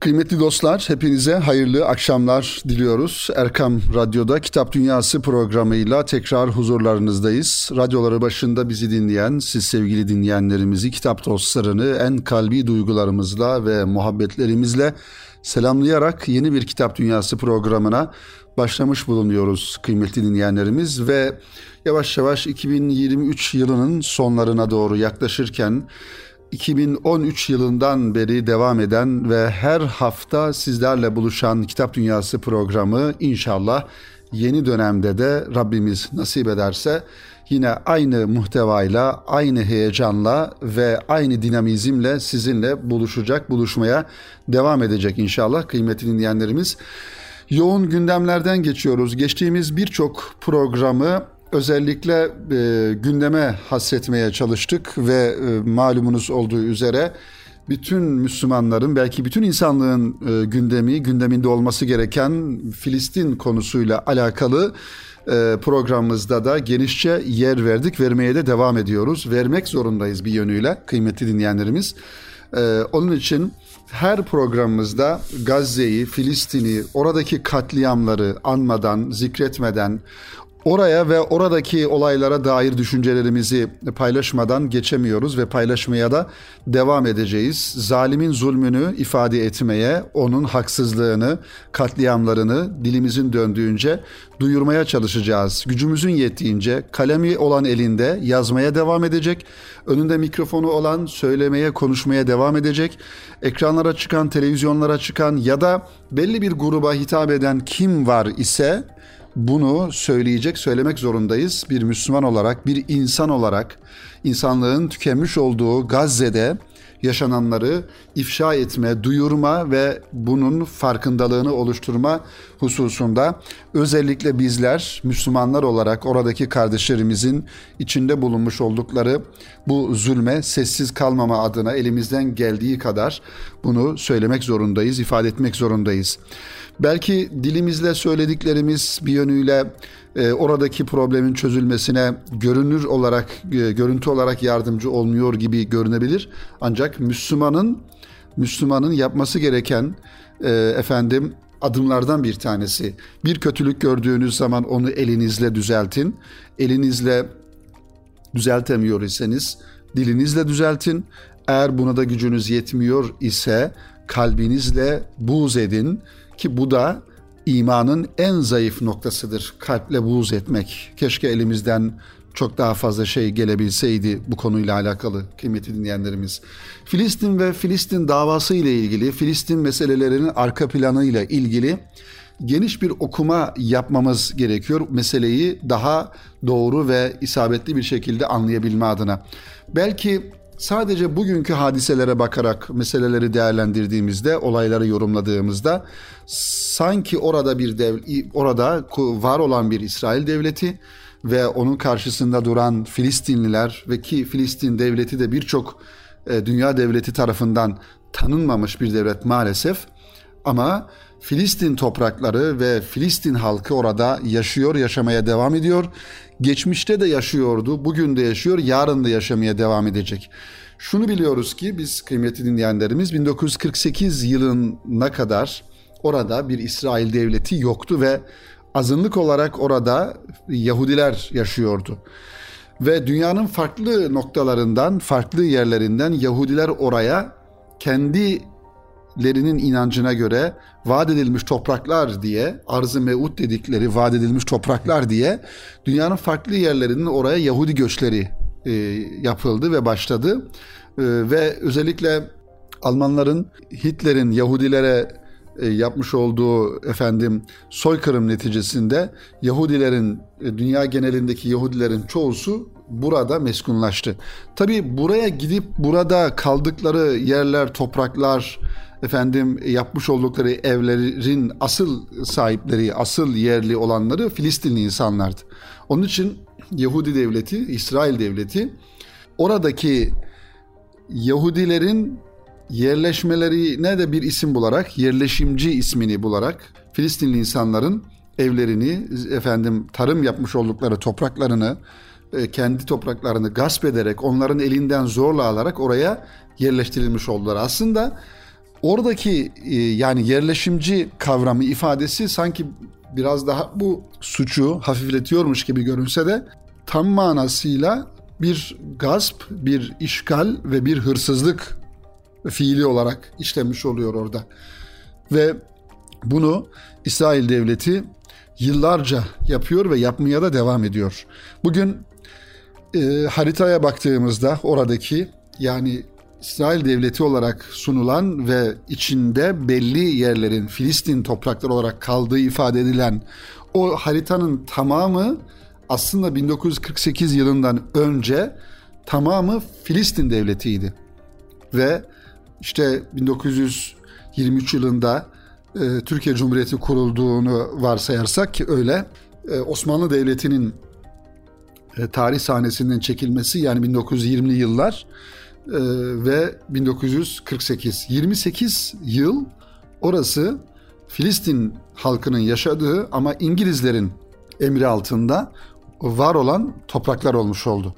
Kıymetli dostlar, hepinize hayırlı akşamlar diliyoruz. Erkam Radyo'da Kitap Dünyası programıyla tekrar huzurlarınızdayız. Radyoları başında bizi dinleyen, siz sevgili dinleyenlerimizi, kitap dostlarını en kalbi duygularımızla ve muhabbetlerimizle selamlayarak yeni bir Kitap Dünyası programına başlamış bulunuyoruz kıymetli dinleyenlerimiz ve yavaş yavaş 2023 yılının sonlarına doğru yaklaşırken 2013 yılından beri devam eden ve her hafta sizlerle buluşan Kitap Dünyası programı inşallah yeni dönemde de Rabbimiz nasip ederse yine aynı muhtevayla, aynı heyecanla ve aynı dinamizmle sizinle buluşacak, buluşmaya devam edecek inşallah kıymetli dinleyenlerimiz. Yoğun gündemlerden geçiyoruz. Geçtiğimiz birçok programı özellikle e, gündeme hasretmeye çalıştık ve e, malumunuz olduğu üzere bütün Müslümanların belki bütün insanlığın e, gündemi gündeminde olması gereken Filistin konusuyla alakalı e, programımızda da genişçe yer verdik. Vermeye de devam ediyoruz. Vermek zorundayız bir yönüyle kıymetli dinleyenlerimiz. E, onun için her programımızda Gazze'yi, Filistin'i, oradaki katliamları anmadan, zikretmeden, Oraya ve oradaki olaylara dair düşüncelerimizi paylaşmadan geçemiyoruz ve paylaşmaya da devam edeceğiz. Zalimin zulmünü ifade etmeye, onun haksızlığını, katliamlarını dilimizin döndüğünce duyurmaya çalışacağız. Gücümüzün yettiğince kalemi olan elinde yazmaya devam edecek. Önünde mikrofonu olan söylemeye, konuşmaya devam edecek. Ekranlara çıkan, televizyonlara çıkan ya da belli bir gruba hitap eden kim var ise bunu söyleyecek, söylemek zorundayız. Bir Müslüman olarak, bir insan olarak insanlığın tükenmiş olduğu Gazze'de yaşananları ifşa etme, duyurma ve bunun farkındalığını oluşturma hususunda özellikle bizler Müslümanlar olarak oradaki kardeşlerimizin içinde bulunmuş oldukları bu zulme sessiz kalmama adına elimizden geldiği kadar bunu söylemek zorundayız, ifade etmek zorundayız. Belki dilimizle söylediklerimiz bir yönüyle e, oradaki problemin çözülmesine görünür olarak, e, görüntü olarak yardımcı olmuyor gibi görünebilir. Ancak Müslümanın Müslümanın yapması gereken e, efendim adımlardan bir tanesi. Bir kötülük gördüğünüz zaman onu elinizle düzeltin. Elinizle düzeltemiyor iseniz dilinizle düzeltin. Eğer buna da gücünüz yetmiyor ise kalbinizle buğz edin ki bu da imanın en zayıf noktasıdır. Kalple buğz etmek. Keşke elimizden çok daha fazla şey gelebilseydi bu konuyla alakalı kıymetli dinleyenlerimiz. Filistin ve Filistin davası ile ilgili, Filistin meselelerinin arka planı ile ilgili geniş bir okuma yapmamız gerekiyor. Meseleyi daha doğru ve isabetli bir şekilde anlayabilme adına. Belki sadece bugünkü hadiselere bakarak meseleleri değerlendirdiğimizde, olayları yorumladığımızda sanki orada bir dev, orada var olan bir İsrail devleti ve onun karşısında duran Filistinliler ve ki Filistin devleti de birçok e, dünya devleti tarafından tanınmamış bir devlet maalesef. Ama Filistin toprakları ve Filistin halkı orada yaşıyor, yaşamaya devam ediyor. Geçmişte de yaşıyordu, bugün de yaşıyor, yarın da yaşamaya devam edecek. Şunu biliyoruz ki biz kıymetli dinleyenlerimiz 1948 yılına kadar orada bir İsrail devleti yoktu ve azınlık olarak orada Yahudiler yaşıyordu. Ve dünyanın farklı noktalarından, farklı yerlerinden Yahudiler oraya kendilerinin inancına göre vaat edilmiş topraklar diye, arz-ı mevut dedikleri vaat edilmiş topraklar diye dünyanın farklı yerlerinin oraya Yahudi göçleri e, yapıldı ve başladı. E, ve özellikle Almanların Hitler'in Yahudilere e, yapmış olduğu efendim soykırım neticesinde Yahudilerin e, dünya genelindeki Yahudilerin çoğusu burada meskunlaştı. Tabi buraya gidip burada kaldıkları yerler, topraklar, efendim yapmış oldukları evlerin asıl sahipleri, asıl yerli olanları Filistinli insanlardı. Onun için Yahudi devleti, İsrail devleti oradaki Yahudilerin yerleşmelerine de bir isim bularak, yerleşimci ismini bularak Filistinli insanların evlerini, efendim tarım yapmış oldukları topraklarını, e, kendi topraklarını gasp ederek, onların elinden zorla alarak oraya yerleştirilmiş oldular. Aslında oradaki e, yani yerleşimci kavramı ifadesi sanki biraz daha bu suçu hafifletiyormuş gibi görünse de tam manasıyla bir gasp, bir işgal ve bir hırsızlık fiili olarak işlemiş oluyor orada. Ve bunu İsrail devleti yıllarca yapıyor ve yapmaya da devam ediyor. Bugün e, haritaya baktığımızda oradaki yani İsrail devleti olarak sunulan ve içinde belli yerlerin Filistin toprakları olarak kaldığı ifade edilen o haritanın tamamı aslında 1948 yılından önce tamamı Filistin devletiydi. Ve işte 1923 yılında e, Türkiye Cumhuriyeti kurulduğunu varsayarsak ki öyle e, Osmanlı Devleti'nin e, tarih sahnesinden çekilmesi yani 1920'li yıllar e, ve 1948 28 yıl orası Filistin halkının yaşadığı ama İngilizlerin emri altında var olan topraklar olmuş oldu.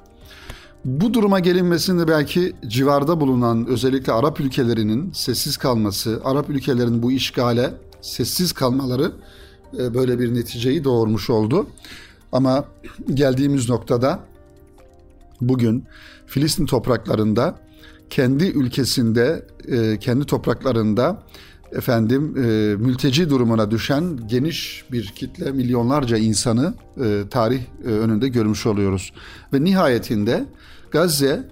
Bu duruma gelinmesinde belki civarda bulunan özellikle Arap ülkelerinin sessiz kalması, Arap ülkelerinin bu işgale sessiz kalmaları e, böyle bir neticeyi doğurmuş oldu. Ama geldiğimiz noktada bugün Filistin topraklarında kendi ülkesinde, e, kendi topraklarında efendim e, mülteci durumuna düşen geniş bir kitle milyonlarca insanı e, tarih önünde görmüş oluyoruz. Ve nihayetinde Gazze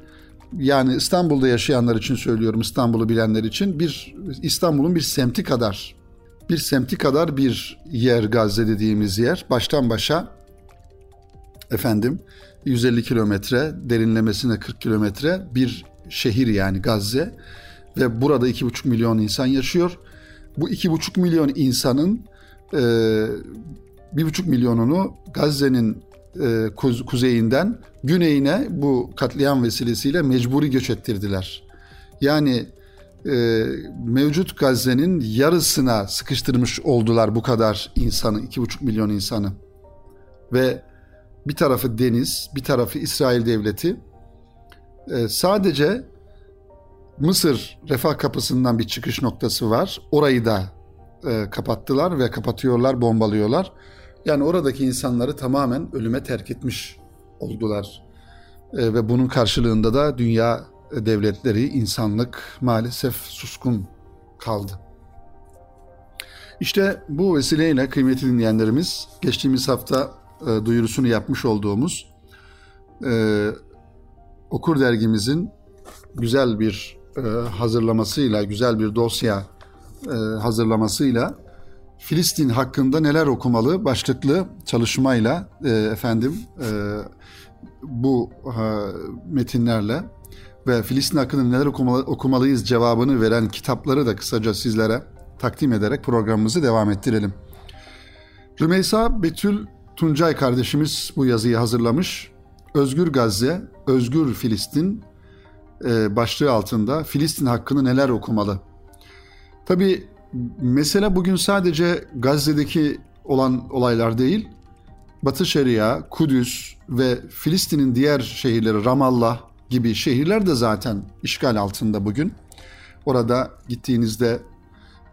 yani İstanbul'da yaşayanlar için söylüyorum İstanbul'u bilenler için bir İstanbul'un bir semti kadar bir semti kadar bir yer Gazze dediğimiz yer baştan başa efendim 150 kilometre derinlemesine 40 kilometre bir şehir yani Gazze ve burada 2,5 milyon insan yaşıyor bu iki buçuk milyon insanın e, bir buçuk milyonunu Gazze'nin e, kuzeyinden güneyine bu katliam vesilesiyle mecburi göç ettirdiler. Yani e, mevcut Gazze'nin yarısına sıkıştırmış oldular bu kadar insanı, iki buçuk milyon insanı. Ve bir tarafı deniz, bir tarafı İsrail devleti. E, sadece Mısır refah kapısından bir çıkış noktası var. Orayı da e, kapattılar ve kapatıyorlar, bombalıyorlar. Yani oradaki insanları tamamen ölüme terk etmiş oldular. E, ve bunun karşılığında da dünya devletleri, insanlık maalesef suskun kaldı. İşte bu vesileyle kıymetli dinleyenlerimiz geçtiğimiz hafta e, duyurusunu yapmış olduğumuz e, Okur dergimizin güzel bir e, hazırlamasıyla, güzel bir dosya e, hazırlamasıyla Filistin hakkında neler okumalı başlıklı çalışmayla e, efendim bu metinlerle ve Filistin hakkında neler okumalı, okumalıyız cevabını veren kitapları da kısaca sizlere takdim ederek programımızı devam ettirelim. Rümeysa Betül Tuncay kardeşimiz bu yazıyı hazırlamış. Özgür Gazze, Özgür Filistin, e, başlığı altında Filistin hakkını neler okumalı? Tabi mesele bugün sadece Gazze'deki olan olaylar değil, Batı Şeria, Kudüs ve Filistin'in diğer şehirleri Ramallah gibi şehirler de zaten işgal altında bugün. Orada gittiğinizde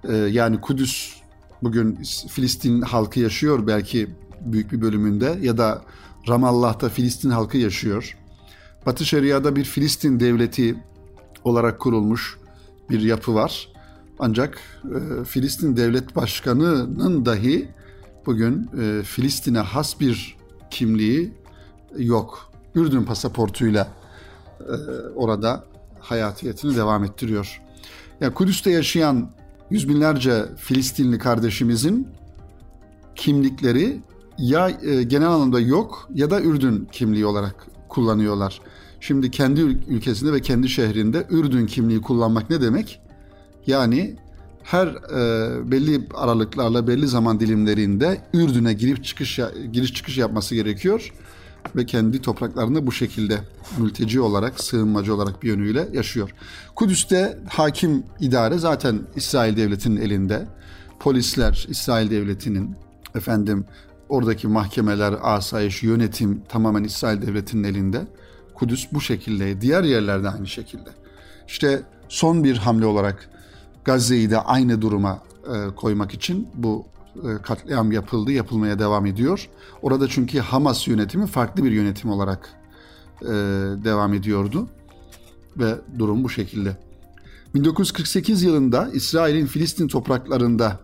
e, yani Kudüs bugün Filistin halkı yaşıyor belki büyük bir bölümünde ya da Ramallah'ta Filistin halkı yaşıyor. Batı Şeria'da bir Filistin devleti olarak kurulmuş bir yapı var. Ancak e, Filistin devlet başkanının dahi bugün e, Filistin'e has bir kimliği yok. Ürdün pasaportuyla e, orada hayatiyetini devam ettiriyor. Yani Kudüs'te yaşayan yüz binlerce Filistinli kardeşimizin kimlikleri ya e, genel anlamda yok ya da Ürdün kimliği olarak kullanıyorlar. Şimdi kendi ülkesinde ve kendi şehrinde Ürdün kimliği kullanmak ne demek? Yani her e, belli aralıklarla belli zaman dilimlerinde Ürdün'e girip çıkış giriş çıkış yapması gerekiyor ve kendi topraklarında bu şekilde mülteci olarak, sığınmacı olarak bir yönüyle yaşıyor. Kudüs'te hakim idare zaten İsrail devletinin elinde. Polisler İsrail devletinin, efendim oradaki mahkemeler, asayiş, yönetim tamamen İsrail devletinin elinde. Kudüs bu şekilde, diğer yerlerde aynı şekilde. İşte son bir hamle olarak Gazze'yi de aynı duruma e, koymak için bu e, katliam yapıldı, yapılmaya devam ediyor. Orada çünkü Hamas yönetimi farklı bir yönetim olarak e, devam ediyordu ve durum bu şekilde. 1948 yılında İsrail'in Filistin topraklarında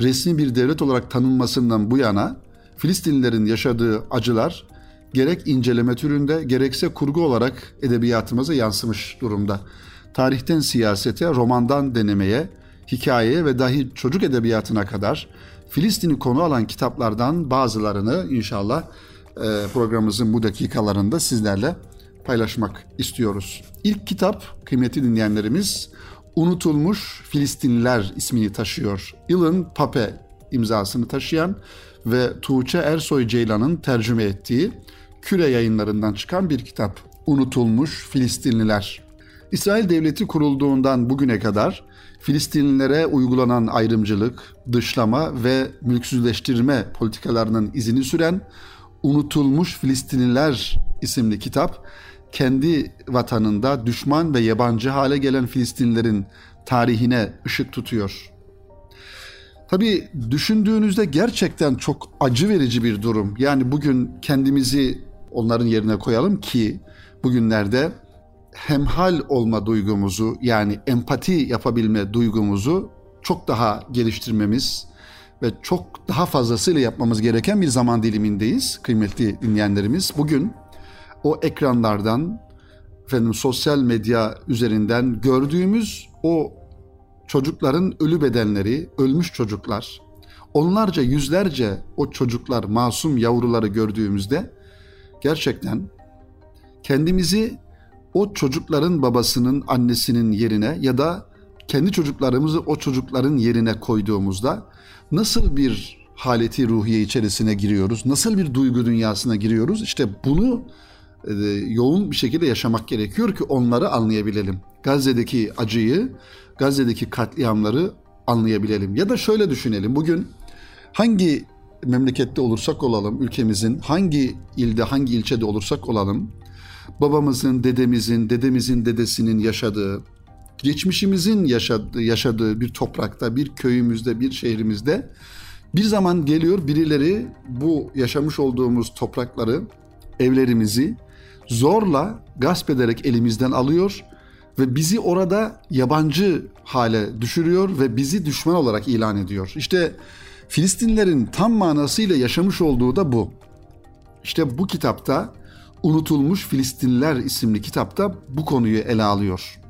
resmi bir devlet olarak tanınmasından bu yana Filistinlilerin yaşadığı acılar gerek inceleme türünde gerekse kurgu olarak edebiyatımıza yansımış durumda. Tarihten siyasete, romandan denemeye, hikayeye ve dahi çocuk edebiyatına kadar Filistin'i konu alan kitaplardan bazılarını inşallah e, programımızın bu dakikalarında sizlerle paylaşmak istiyoruz. İlk kitap kıymetli dinleyenlerimiz Unutulmuş Filistinliler ismini taşıyor. Ilan Pape imzasını taşıyan ve Tuğçe Ersoy Ceylan'ın tercüme ettiği Küre yayınlarından çıkan bir kitap. Unutulmuş Filistinliler. İsrail Devleti kurulduğundan bugüne kadar Filistinlilere uygulanan ayrımcılık, dışlama ve mülksüzleştirme politikalarının izini süren Unutulmuş Filistinliler isimli kitap kendi vatanında düşman ve yabancı hale gelen Filistinlilerin tarihine ışık tutuyor. Tabii düşündüğünüzde gerçekten çok acı verici bir durum. Yani bugün kendimizi onların yerine koyalım ki bugünlerde hemhal olma duygumuzu yani empati yapabilme duygumuzu çok daha geliştirmemiz ve çok daha fazlasıyla yapmamız gereken bir zaman dilimindeyiz kıymetli dinleyenlerimiz. Bugün o ekranlardan efendim sosyal medya üzerinden gördüğümüz o çocukların ölü bedenleri, ölmüş çocuklar, onlarca yüzlerce o çocuklar, masum yavruları gördüğümüzde gerçekten kendimizi o çocukların babasının, annesinin yerine ya da kendi çocuklarımızı o çocukların yerine koyduğumuzda nasıl bir haleti ruhiye içerisine giriyoruz? Nasıl bir duygu dünyasına giriyoruz? İşte bunu e, yoğun bir şekilde yaşamak gerekiyor ki onları anlayabilelim. Gazze'deki acıyı, Gazze'deki katliamları anlayabilelim. Ya da şöyle düşünelim. Bugün hangi memlekette olursak olalım, ülkemizin hangi ilde, hangi ilçede olursak olalım, babamızın, dedemizin, dedemizin dedesinin yaşadığı, geçmişimizin yaşadığı, yaşadığı bir toprakta, bir köyümüzde, bir şehrimizde bir zaman geliyor birileri bu yaşamış olduğumuz toprakları, evlerimizi zorla gasp ederek elimizden alıyor ve bizi orada yabancı hale düşürüyor ve bizi düşman olarak ilan ediyor. İşte Filistinlerin tam manasıyla yaşamış olduğu da bu. İşte bu kitapta Unutulmuş Filistinliler isimli kitapta bu konuyu ele alıyor.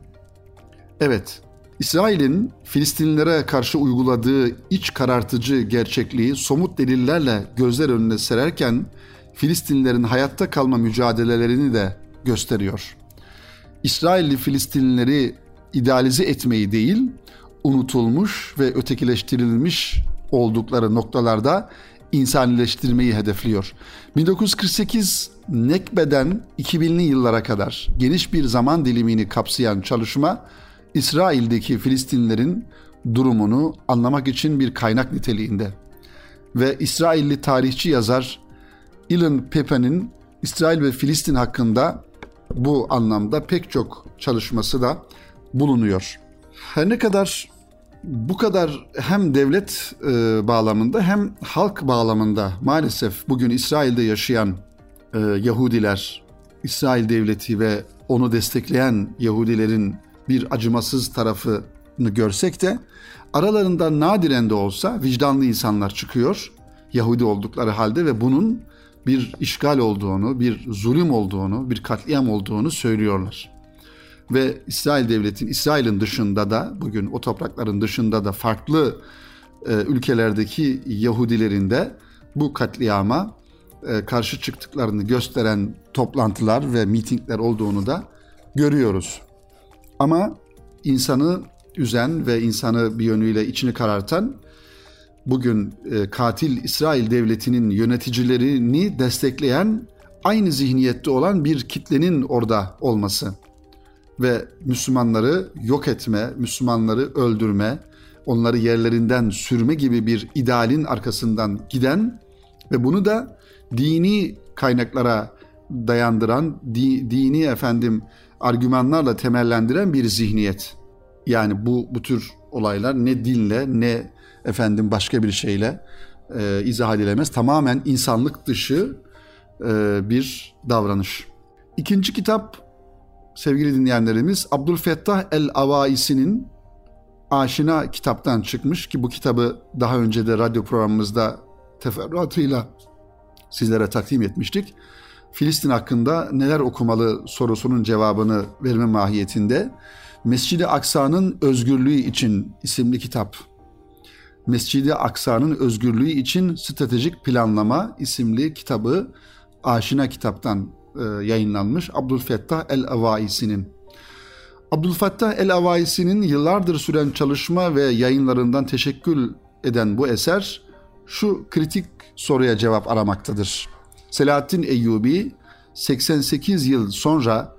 Evet, İsrail'in Filistinlilere karşı uyguladığı iç karartıcı gerçekliği somut delillerle gözler önüne sererken Filistinlilerin hayatta kalma mücadelelerini de gösteriyor. İsrailli Filistinlileri idealize etmeyi değil, unutulmuş ve ötekileştirilmiş oldukları noktalarda insanileştirmeyi hedefliyor. 1948 Nekbe'den 2000'li yıllara kadar geniş bir zaman dilimini kapsayan çalışma İsrail'deki Filistinlilerin durumunu anlamak için bir kaynak niteliğinde. Ve İsrailli tarihçi yazar Ilan Pepe'nin İsrail ve Filistin hakkında bu anlamda pek çok çalışması da bulunuyor. Her ne kadar bu kadar hem devlet e, bağlamında hem halk bağlamında maalesef bugün İsrail'de yaşayan e, Yahudiler, İsrail devleti ve onu destekleyen Yahudilerin bir acımasız tarafını görsek de aralarında nadiren de olsa vicdanlı insanlar çıkıyor Yahudi oldukları halde ve bunun bir işgal olduğunu, bir zulüm olduğunu, bir katliam olduğunu söylüyorlar. Ve İsrail devletin, İsrail'in dışında da bugün o toprakların dışında da farklı e, ülkelerdeki Yahudilerin de bu katliama e, karşı çıktıklarını gösteren toplantılar ve mitingler olduğunu da görüyoruz. Ama insanı üzen ve insanı bir yönüyle içini karartan bugün e, katil İsrail devletinin yöneticilerini destekleyen aynı zihniyette olan bir kitlenin orada olması ve Müslümanları yok etme, Müslümanları öldürme, onları yerlerinden sürme gibi bir idealin arkasından giden ve bunu da dini kaynaklara dayandıran, di, dini efendim argümanlarla temellendiren bir zihniyet. Yani bu bu tür olaylar ne dinle ne efendim başka bir şeyle e, izah edilemez. Tamamen insanlık dışı e, bir davranış. İkinci kitap sevgili dinleyenlerimiz Abdülfettah el-Avaisi'nin Aşina kitaptan çıkmış ki bu kitabı daha önce de radyo programımızda teferruatıyla sizlere takdim etmiştik. Filistin hakkında neler okumalı sorusunun cevabını verme mahiyetinde Mescid-i Aksa'nın Özgürlüğü için isimli kitap. Mescid-i Aksa'nın Özgürlüğü için Stratejik Planlama isimli kitabı Aşina kitaptan e, yayınlanmış Abdülfettah el-Avaisi'nin. Abdülfettah el-Avaisi'nin yıllardır süren çalışma ve yayınlarından teşekkül eden bu eser şu kritik soruya cevap aramaktadır. Selahaddin Eyyubi 88 yıl sonra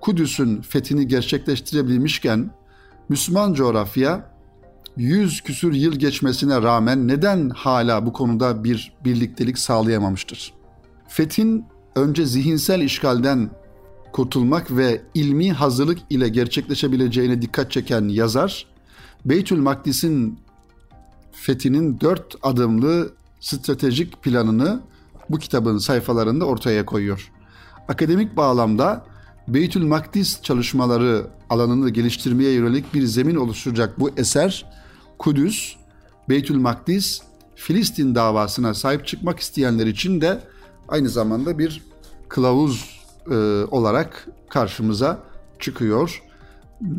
Kudüs'ün fethini gerçekleştirebilmişken Müslüman coğrafya 100 küsür yıl geçmesine rağmen neden hala bu konuda bir birliktelik sağlayamamıştır? Fethin önce zihinsel işgalden kurtulmak ve ilmi hazırlık ile gerçekleşebileceğine dikkat çeken yazar, Beytül Makdis'in fethinin dört adımlı stratejik planını bu kitabın sayfalarında ortaya koyuyor. Akademik bağlamda Beytül Makdis çalışmaları alanını geliştirmeye yönelik bir zemin oluşturacak bu eser, Kudüs, Beytül Makdis, Filistin davasına sahip çıkmak isteyenler için de aynı zamanda bir kılavuz e, olarak karşımıza çıkıyor.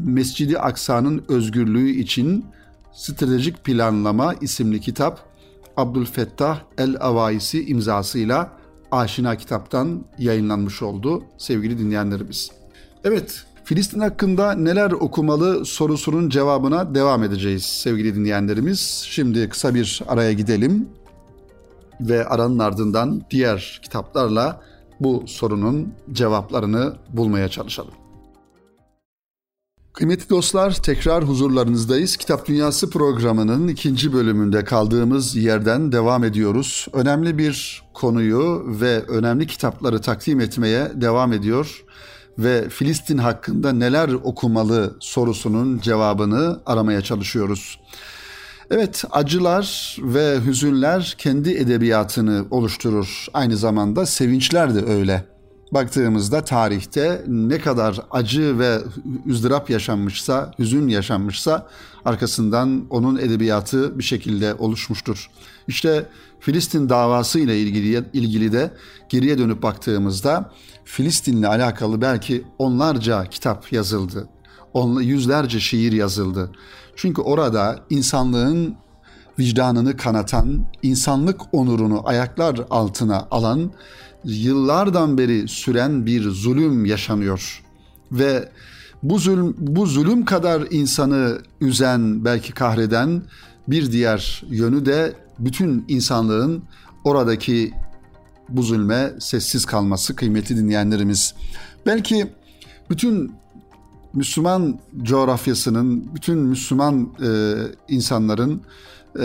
Mescidi Aksa'nın özgürlüğü için Stratejik Planlama isimli kitap Abdülfettah el-Avaisi imzasıyla Aşina kitaptan yayınlanmış oldu sevgili dinleyenlerimiz. Evet, Filistin hakkında neler okumalı sorusunun cevabına devam edeceğiz sevgili dinleyenlerimiz. Şimdi kısa bir araya gidelim ve aranın ardından diğer kitaplarla bu sorunun cevaplarını bulmaya çalışalım. Kıymetli dostlar tekrar huzurlarınızdayız. Kitap Dünyası programının ikinci bölümünde kaldığımız yerden devam ediyoruz. Önemli bir konuyu ve önemli kitapları takdim etmeye devam ediyor ve Filistin hakkında neler okumalı sorusunun cevabını aramaya çalışıyoruz. Evet, acılar ve hüzünler kendi edebiyatını oluşturur. Aynı zamanda sevinçler de öyle baktığımızda tarihte ne kadar acı ve ızdırap yaşanmışsa, hüzün yaşanmışsa arkasından onun edebiyatı bir şekilde oluşmuştur. İşte Filistin davası ile ilgili ilgili de geriye dönüp baktığımızda Filistin'le alakalı belki onlarca kitap yazıldı. Onla, yüzlerce şiir yazıldı. Çünkü orada insanlığın vicdanını kanatan, insanlık onurunu ayaklar altına alan yıllardan beri süren bir zulüm yaşanıyor ve bu zulüm bu zulüm kadar insanı üzen belki kahreden bir diğer yönü de bütün insanlığın oradaki bu zulme sessiz kalması kıymeti dinleyenlerimiz. Belki bütün Müslüman coğrafyasının, bütün Müslüman e, insanların e,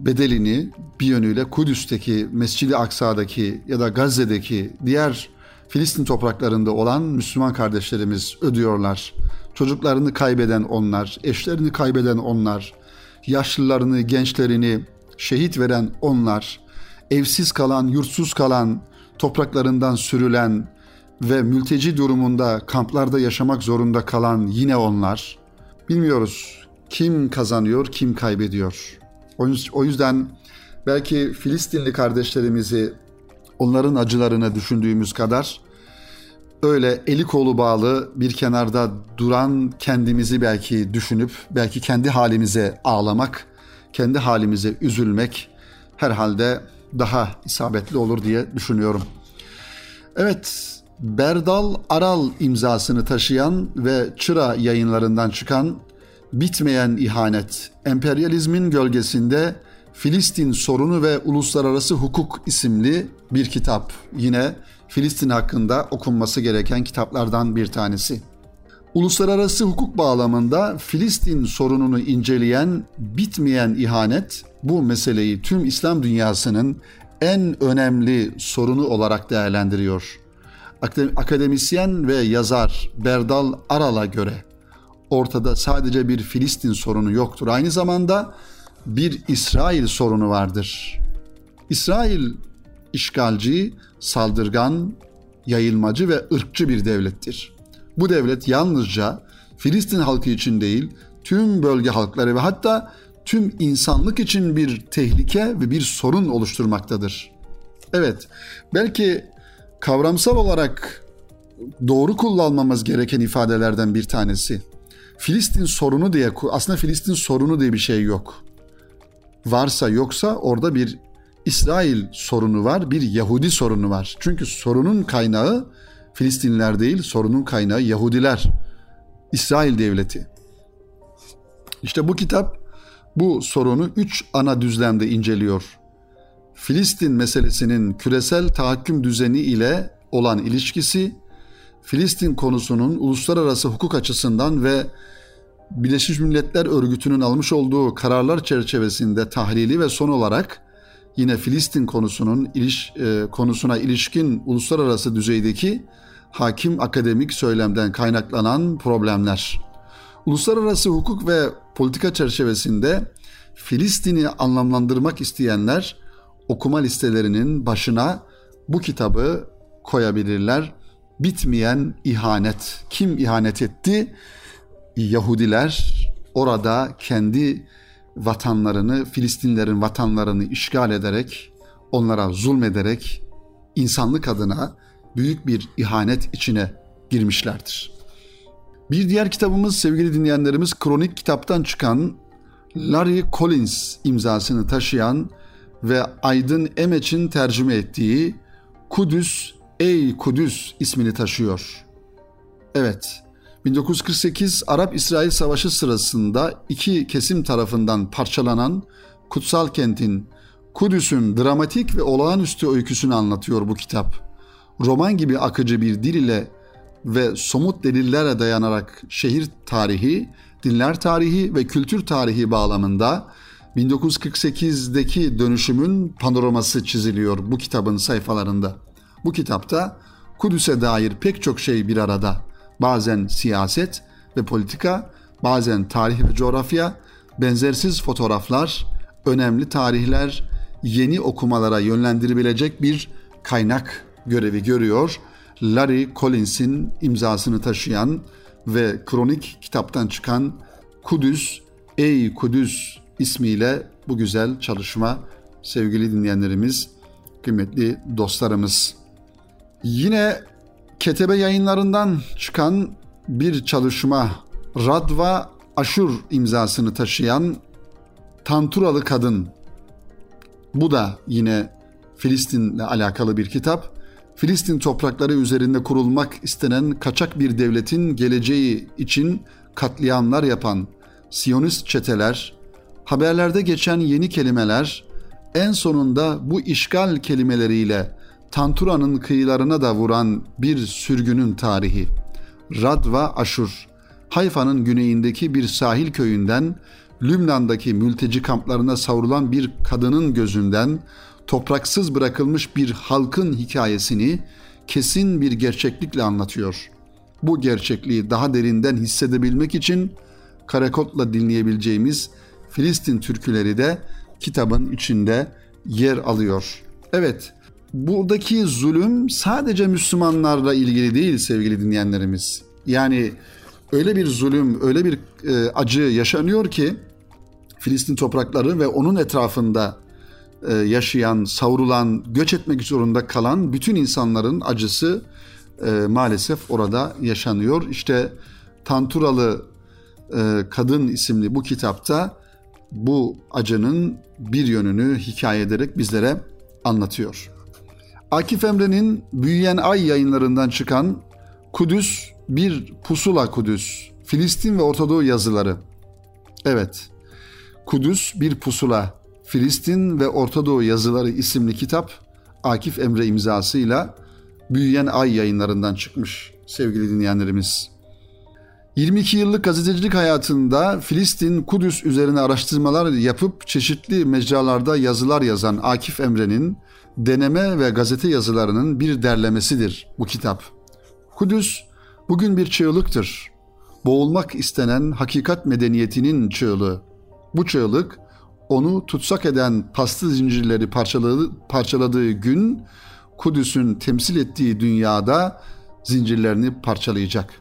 bedelini bir yönüyle Kudüs'teki, Mescid-i Aksa'daki ya da Gazze'deki diğer Filistin topraklarında olan Müslüman kardeşlerimiz ödüyorlar. Çocuklarını kaybeden onlar, eşlerini kaybeden onlar, yaşlılarını, gençlerini şehit veren onlar, evsiz kalan, yurtsuz kalan, topraklarından sürülen ve mülteci durumunda kamplarda yaşamak zorunda kalan yine onlar. Bilmiyoruz kim kazanıyor, kim kaybediyor. O yüzden belki Filistinli kardeşlerimizi onların acılarını düşündüğümüz kadar öyle eli kolu bağlı bir kenarda duran kendimizi belki düşünüp belki kendi halimize ağlamak, kendi halimize üzülmek herhalde daha isabetli olur diye düşünüyorum. Evet, Berdal Aral imzasını taşıyan ve Çıra yayınlarından çıkan Bitmeyen İhanet, Emperyalizmin Gölgesinde Filistin Sorunu ve Uluslararası Hukuk isimli bir kitap. Yine Filistin hakkında okunması gereken kitaplardan bir tanesi. Uluslararası hukuk bağlamında Filistin sorununu inceleyen Bitmeyen İhanet bu meseleyi tüm İslam dünyasının en önemli sorunu olarak değerlendiriyor. Akademisyen ve yazar Berdal Aral'a göre ortada sadece bir Filistin sorunu yoktur. Aynı zamanda bir İsrail sorunu vardır. İsrail işgalci, saldırgan, yayılmacı ve ırkçı bir devlettir. Bu devlet yalnızca Filistin halkı için değil, tüm bölge halkları ve hatta tüm insanlık için bir tehlike ve bir sorun oluşturmaktadır. Evet, belki kavramsal olarak doğru kullanmamız gereken ifadelerden bir tanesi. Filistin sorunu diye aslında Filistin sorunu diye bir şey yok. Varsa yoksa orada bir İsrail sorunu var, bir Yahudi sorunu var. Çünkü sorunun kaynağı Filistinliler değil, sorunun kaynağı Yahudiler. İsrail devleti. İşte bu kitap bu sorunu üç ana düzlemde inceliyor. Filistin meselesinin küresel tahakküm düzeni ile olan ilişkisi, Filistin konusunun uluslararası hukuk açısından ve Birleşmiş Milletler Örgütü'nün almış olduğu kararlar çerçevesinde tahlili ve son olarak yine Filistin konusunun iliş, e, konusuna ilişkin uluslararası düzeydeki hakim akademik söylemden kaynaklanan problemler. Uluslararası hukuk ve politika çerçevesinde Filistin'i anlamlandırmak isteyenler okuma listelerinin başına bu kitabı koyabilirler. Bitmeyen ihanet. Kim ihanet etti? Yahudiler orada kendi vatanlarını, Filistinlerin vatanlarını işgal ederek, onlara zulmederek insanlık adına büyük bir ihanet içine girmişlerdir. Bir diğer kitabımız sevgili dinleyenlerimiz kronik kitaptan çıkan Larry Collins imzasını taşıyan ve Aydın Emeç'in tercüme ettiği Kudüs Ey Kudüs ismini taşıyor. Evet, 1948 Arap-İsrail Savaşı sırasında iki kesim tarafından parçalanan kutsal kentin Kudüs'ün dramatik ve olağanüstü öyküsünü anlatıyor bu kitap. Roman gibi akıcı bir dil ile ve somut delillere dayanarak şehir tarihi, dinler tarihi ve kültür tarihi bağlamında 1948'deki dönüşümün panoraması çiziliyor bu kitabın sayfalarında. Bu kitapta Kudüs'e dair pek çok şey bir arada. Bazen siyaset ve politika, bazen tarih ve coğrafya, benzersiz fotoğraflar, önemli tarihler, yeni okumalara yönlendirebilecek bir kaynak görevi görüyor. Larry Collins'in imzasını taşıyan ve kronik kitaptan çıkan Kudüs, Ey Kudüs ismiyle bu güzel çalışma sevgili dinleyenlerimiz, kıymetli dostlarımız. Yine Ketebe yayınlarından çıkan bir çalışma Radva Aşur imzasını taşıyan Tanturalı Kadın. Bu da yine Filistin'le alakalı bir kitap. Filistin toprakları üzerinde kurulmak istenen kaçak bir devletin geleceği için katliamlar yapan Siyonist çeteler, haberlerde geçen yeni kelimeler en sonunda bu işgal kelimeleriyle Tantura'nın kıyılarına da vuran bir sürgünün tarihi. Radva Aşur, Hayfa'nın güneyindeki bir sahil köyünden Lübnan'daki mülteci kamplarına savrulan bir kadının gözünden topraksız bırakılmış bir halkın hikayesini kesin bir gerçeklikle anlatıyor. Bu gerçekliği daha derinden hissedebilmek için Karakot'la dinleyebileceğimiz Filistin türküleri de kitabın içinde yer alıyor. Evet, buradaki zulüm sadece Müslümanlarla ilgili değil sevgili dinleyenlerimiz. Yani öyle bir zulüm, öyle bir e, acı yaşanıyor ki Filistin toprakları ve onun etrafında e, yaşayan, savrulan, göç etmek zorunda kalan bütün insanların acısı e, maalesef orada yaşanıyor. İşte Tanturalı e, Kadın isimli bu kitapta bu acının bir yönünü hikaye ederek bizlere anlatıyor. Akif Emre'nin Büyüyen Ay yayınlarından çıkan Kudüs bir pusula Kudüs, Filistin ve Ortadoğu yazıları. Evet, Kudüs bir pusula, Filistin ve Ortadoğu yazıları isimli kitap Akif Emre imzasıyla Büyüyen Ay yayınlarından çıkmış sevgili dinleyenlerimiz. 22 yıllık gazetecilik hayatında Filistin, Kudüs üzerine araştırmalar yapıp çeşitli mecralarda yazılar yazan Akif Emre'nin deneme ve gazete yazılarının bir derlemesidir bu kitap. Kudüs bugün bir çığlıktır. boğulmak istenen hakikat medeniyetinin çığlığı. Bu çığlık onu tutsak eden paslı zincirleri parçaladığı, parçaladığı gün Kudüs'ün temsil ettiği dünyada zincirlerini parçalayacak.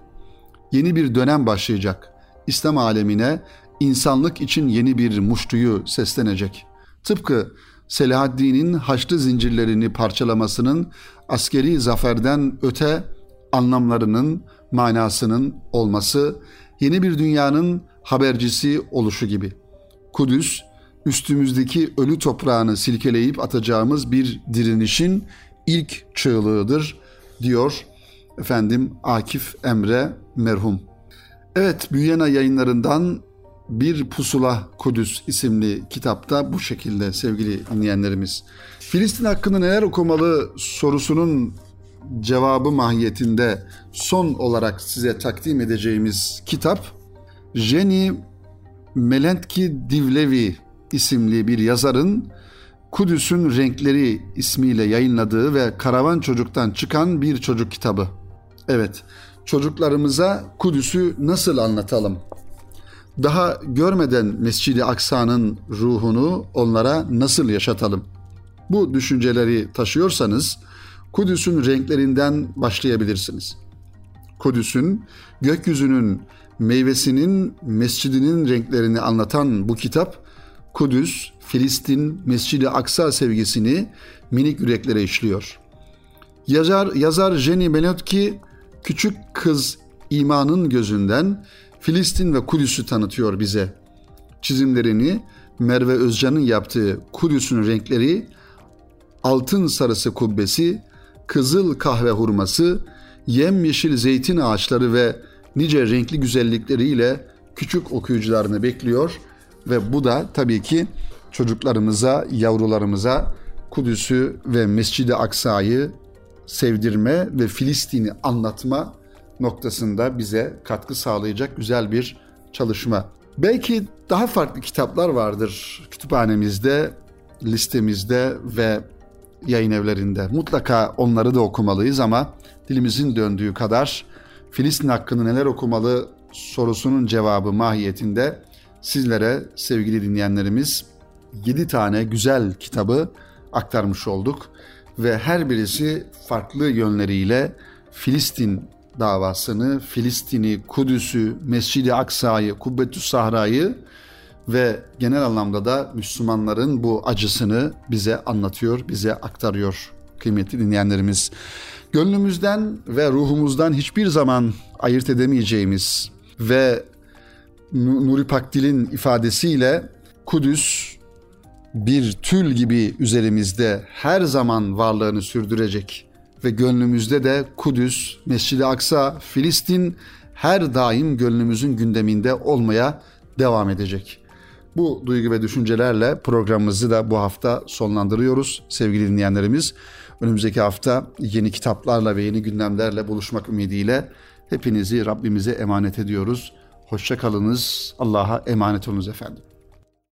Yeni bir dönem başlayacak. İslam alemine insanlık için yeni bir muştuyu seslenecek. Tıpkı Selahaddin'in haçlı zincirlerini parçalamasının askeri zaferden öte anlamlarının, manasının olması, yeni bir dünyanın habercisi oluşu gibi. Kudüs, üstümüzdeki ölü toprağını silkeleyip atacağımız bir direnişin ilk çığlığıdır diyor efendim Akif Emre merhum. Evet Büyüyena yayınlarından bir Pusula Kudüs isimli kitapta bu şekilde sevgili dinleyenlerimiz. Filistin hakkında neler okumalı sorusunun cevabı mahiyetinde son olarak size takdim edeceğimiz kitap Jenny Melentki Divlevi isimli bir yazarın Kudüs'ün Renkleri ismiyle yayınladığı ve Karavan Çocuk'tan çıkan bir çocuk kitabı. Evet, çocuklarımıza Kudüs'ü nasıl anlatalım? Daha görmeden Mescid-i Aksa'nın ruhunu onlara nasıl yaşatalım? Bu düşünceleri taşıyorsanız Kudüs'ün renklerinden başlayabilirsiniz. Kudüs'ün, gökyüzünün, meyvesinin, mescidinin renklerini anlatan bu kitap, Kudüs, Filistin, Mescid-i Aksa sevgisini minik yüreklere işliyor. Yazar, yazar Jenny Benotki, küçük kız imanın gözünden Filistin ve Kudüs'ü tanıtıyor bize. Çizimlerini Merve Özcan'ın yaptığı Kudüs'ün renkleri, altın sarısı kubbesi, kızıl kahve hurması, yemyeşil zeytin ağaçları ve nice renkli güzellikleriyle küçük okuyucularını bekliyor ve bu da tabii ki çocuklarımıza, yavrularımıza Kudüs'ü ve Mescid-i Aksa'yı sevdirme ve Filistin'i anlatma noktasında bize katkı sağlayacak güzel bir çalışma. Belki daha farklı kitaplar vardır kütüphanemizde, listemizde ve yayın evlerinde. Mutlaka onları da okumalıyız ama dilimizin döndüğü kadar Filistin hakkında neler okumalı sorusunun cevabı mahiyetinde sizlere sevgili dinleyenlerimiz 7 tane güzel kitabı aktarmış olduk ve her birisi farklı yönleriyle Filistin davasını, Filistin'i, Kudüs'ü, Mescid-i Aksa'yı, Kubbetü Sahra'yı ve genel anlamda da Müslümanların bu acısını bize anlatıyor, bize aktarıyor kıymetli dinleyenlerimiz. Gönlümüzden ve ruhumuzdan hiçbir zaman ayırt edemeyeceğimiz ve Nuri Pakdil'in ifadesiyle Kudüs bir tül gibi üzerimizde her zaman varlığını sürdürecek ve gönlümüzde de Kudüs, Mescid-i Aksa, Filistin her daim gönlümüzün gündeminde olmaya devam edecek. Bu duygu ve düşüncelerle programımızı da bu hafta sonlandırıyoruz sevgili dinleyenlerimiz. Önümüzdeki hafta yeni kitaplarla ve yeni gündemlerle buluşmak ümidiyle hepinizi Rabbimize emanet ediyoruz. Hoşça kalınız. Allah'a emanet olunuz efendim.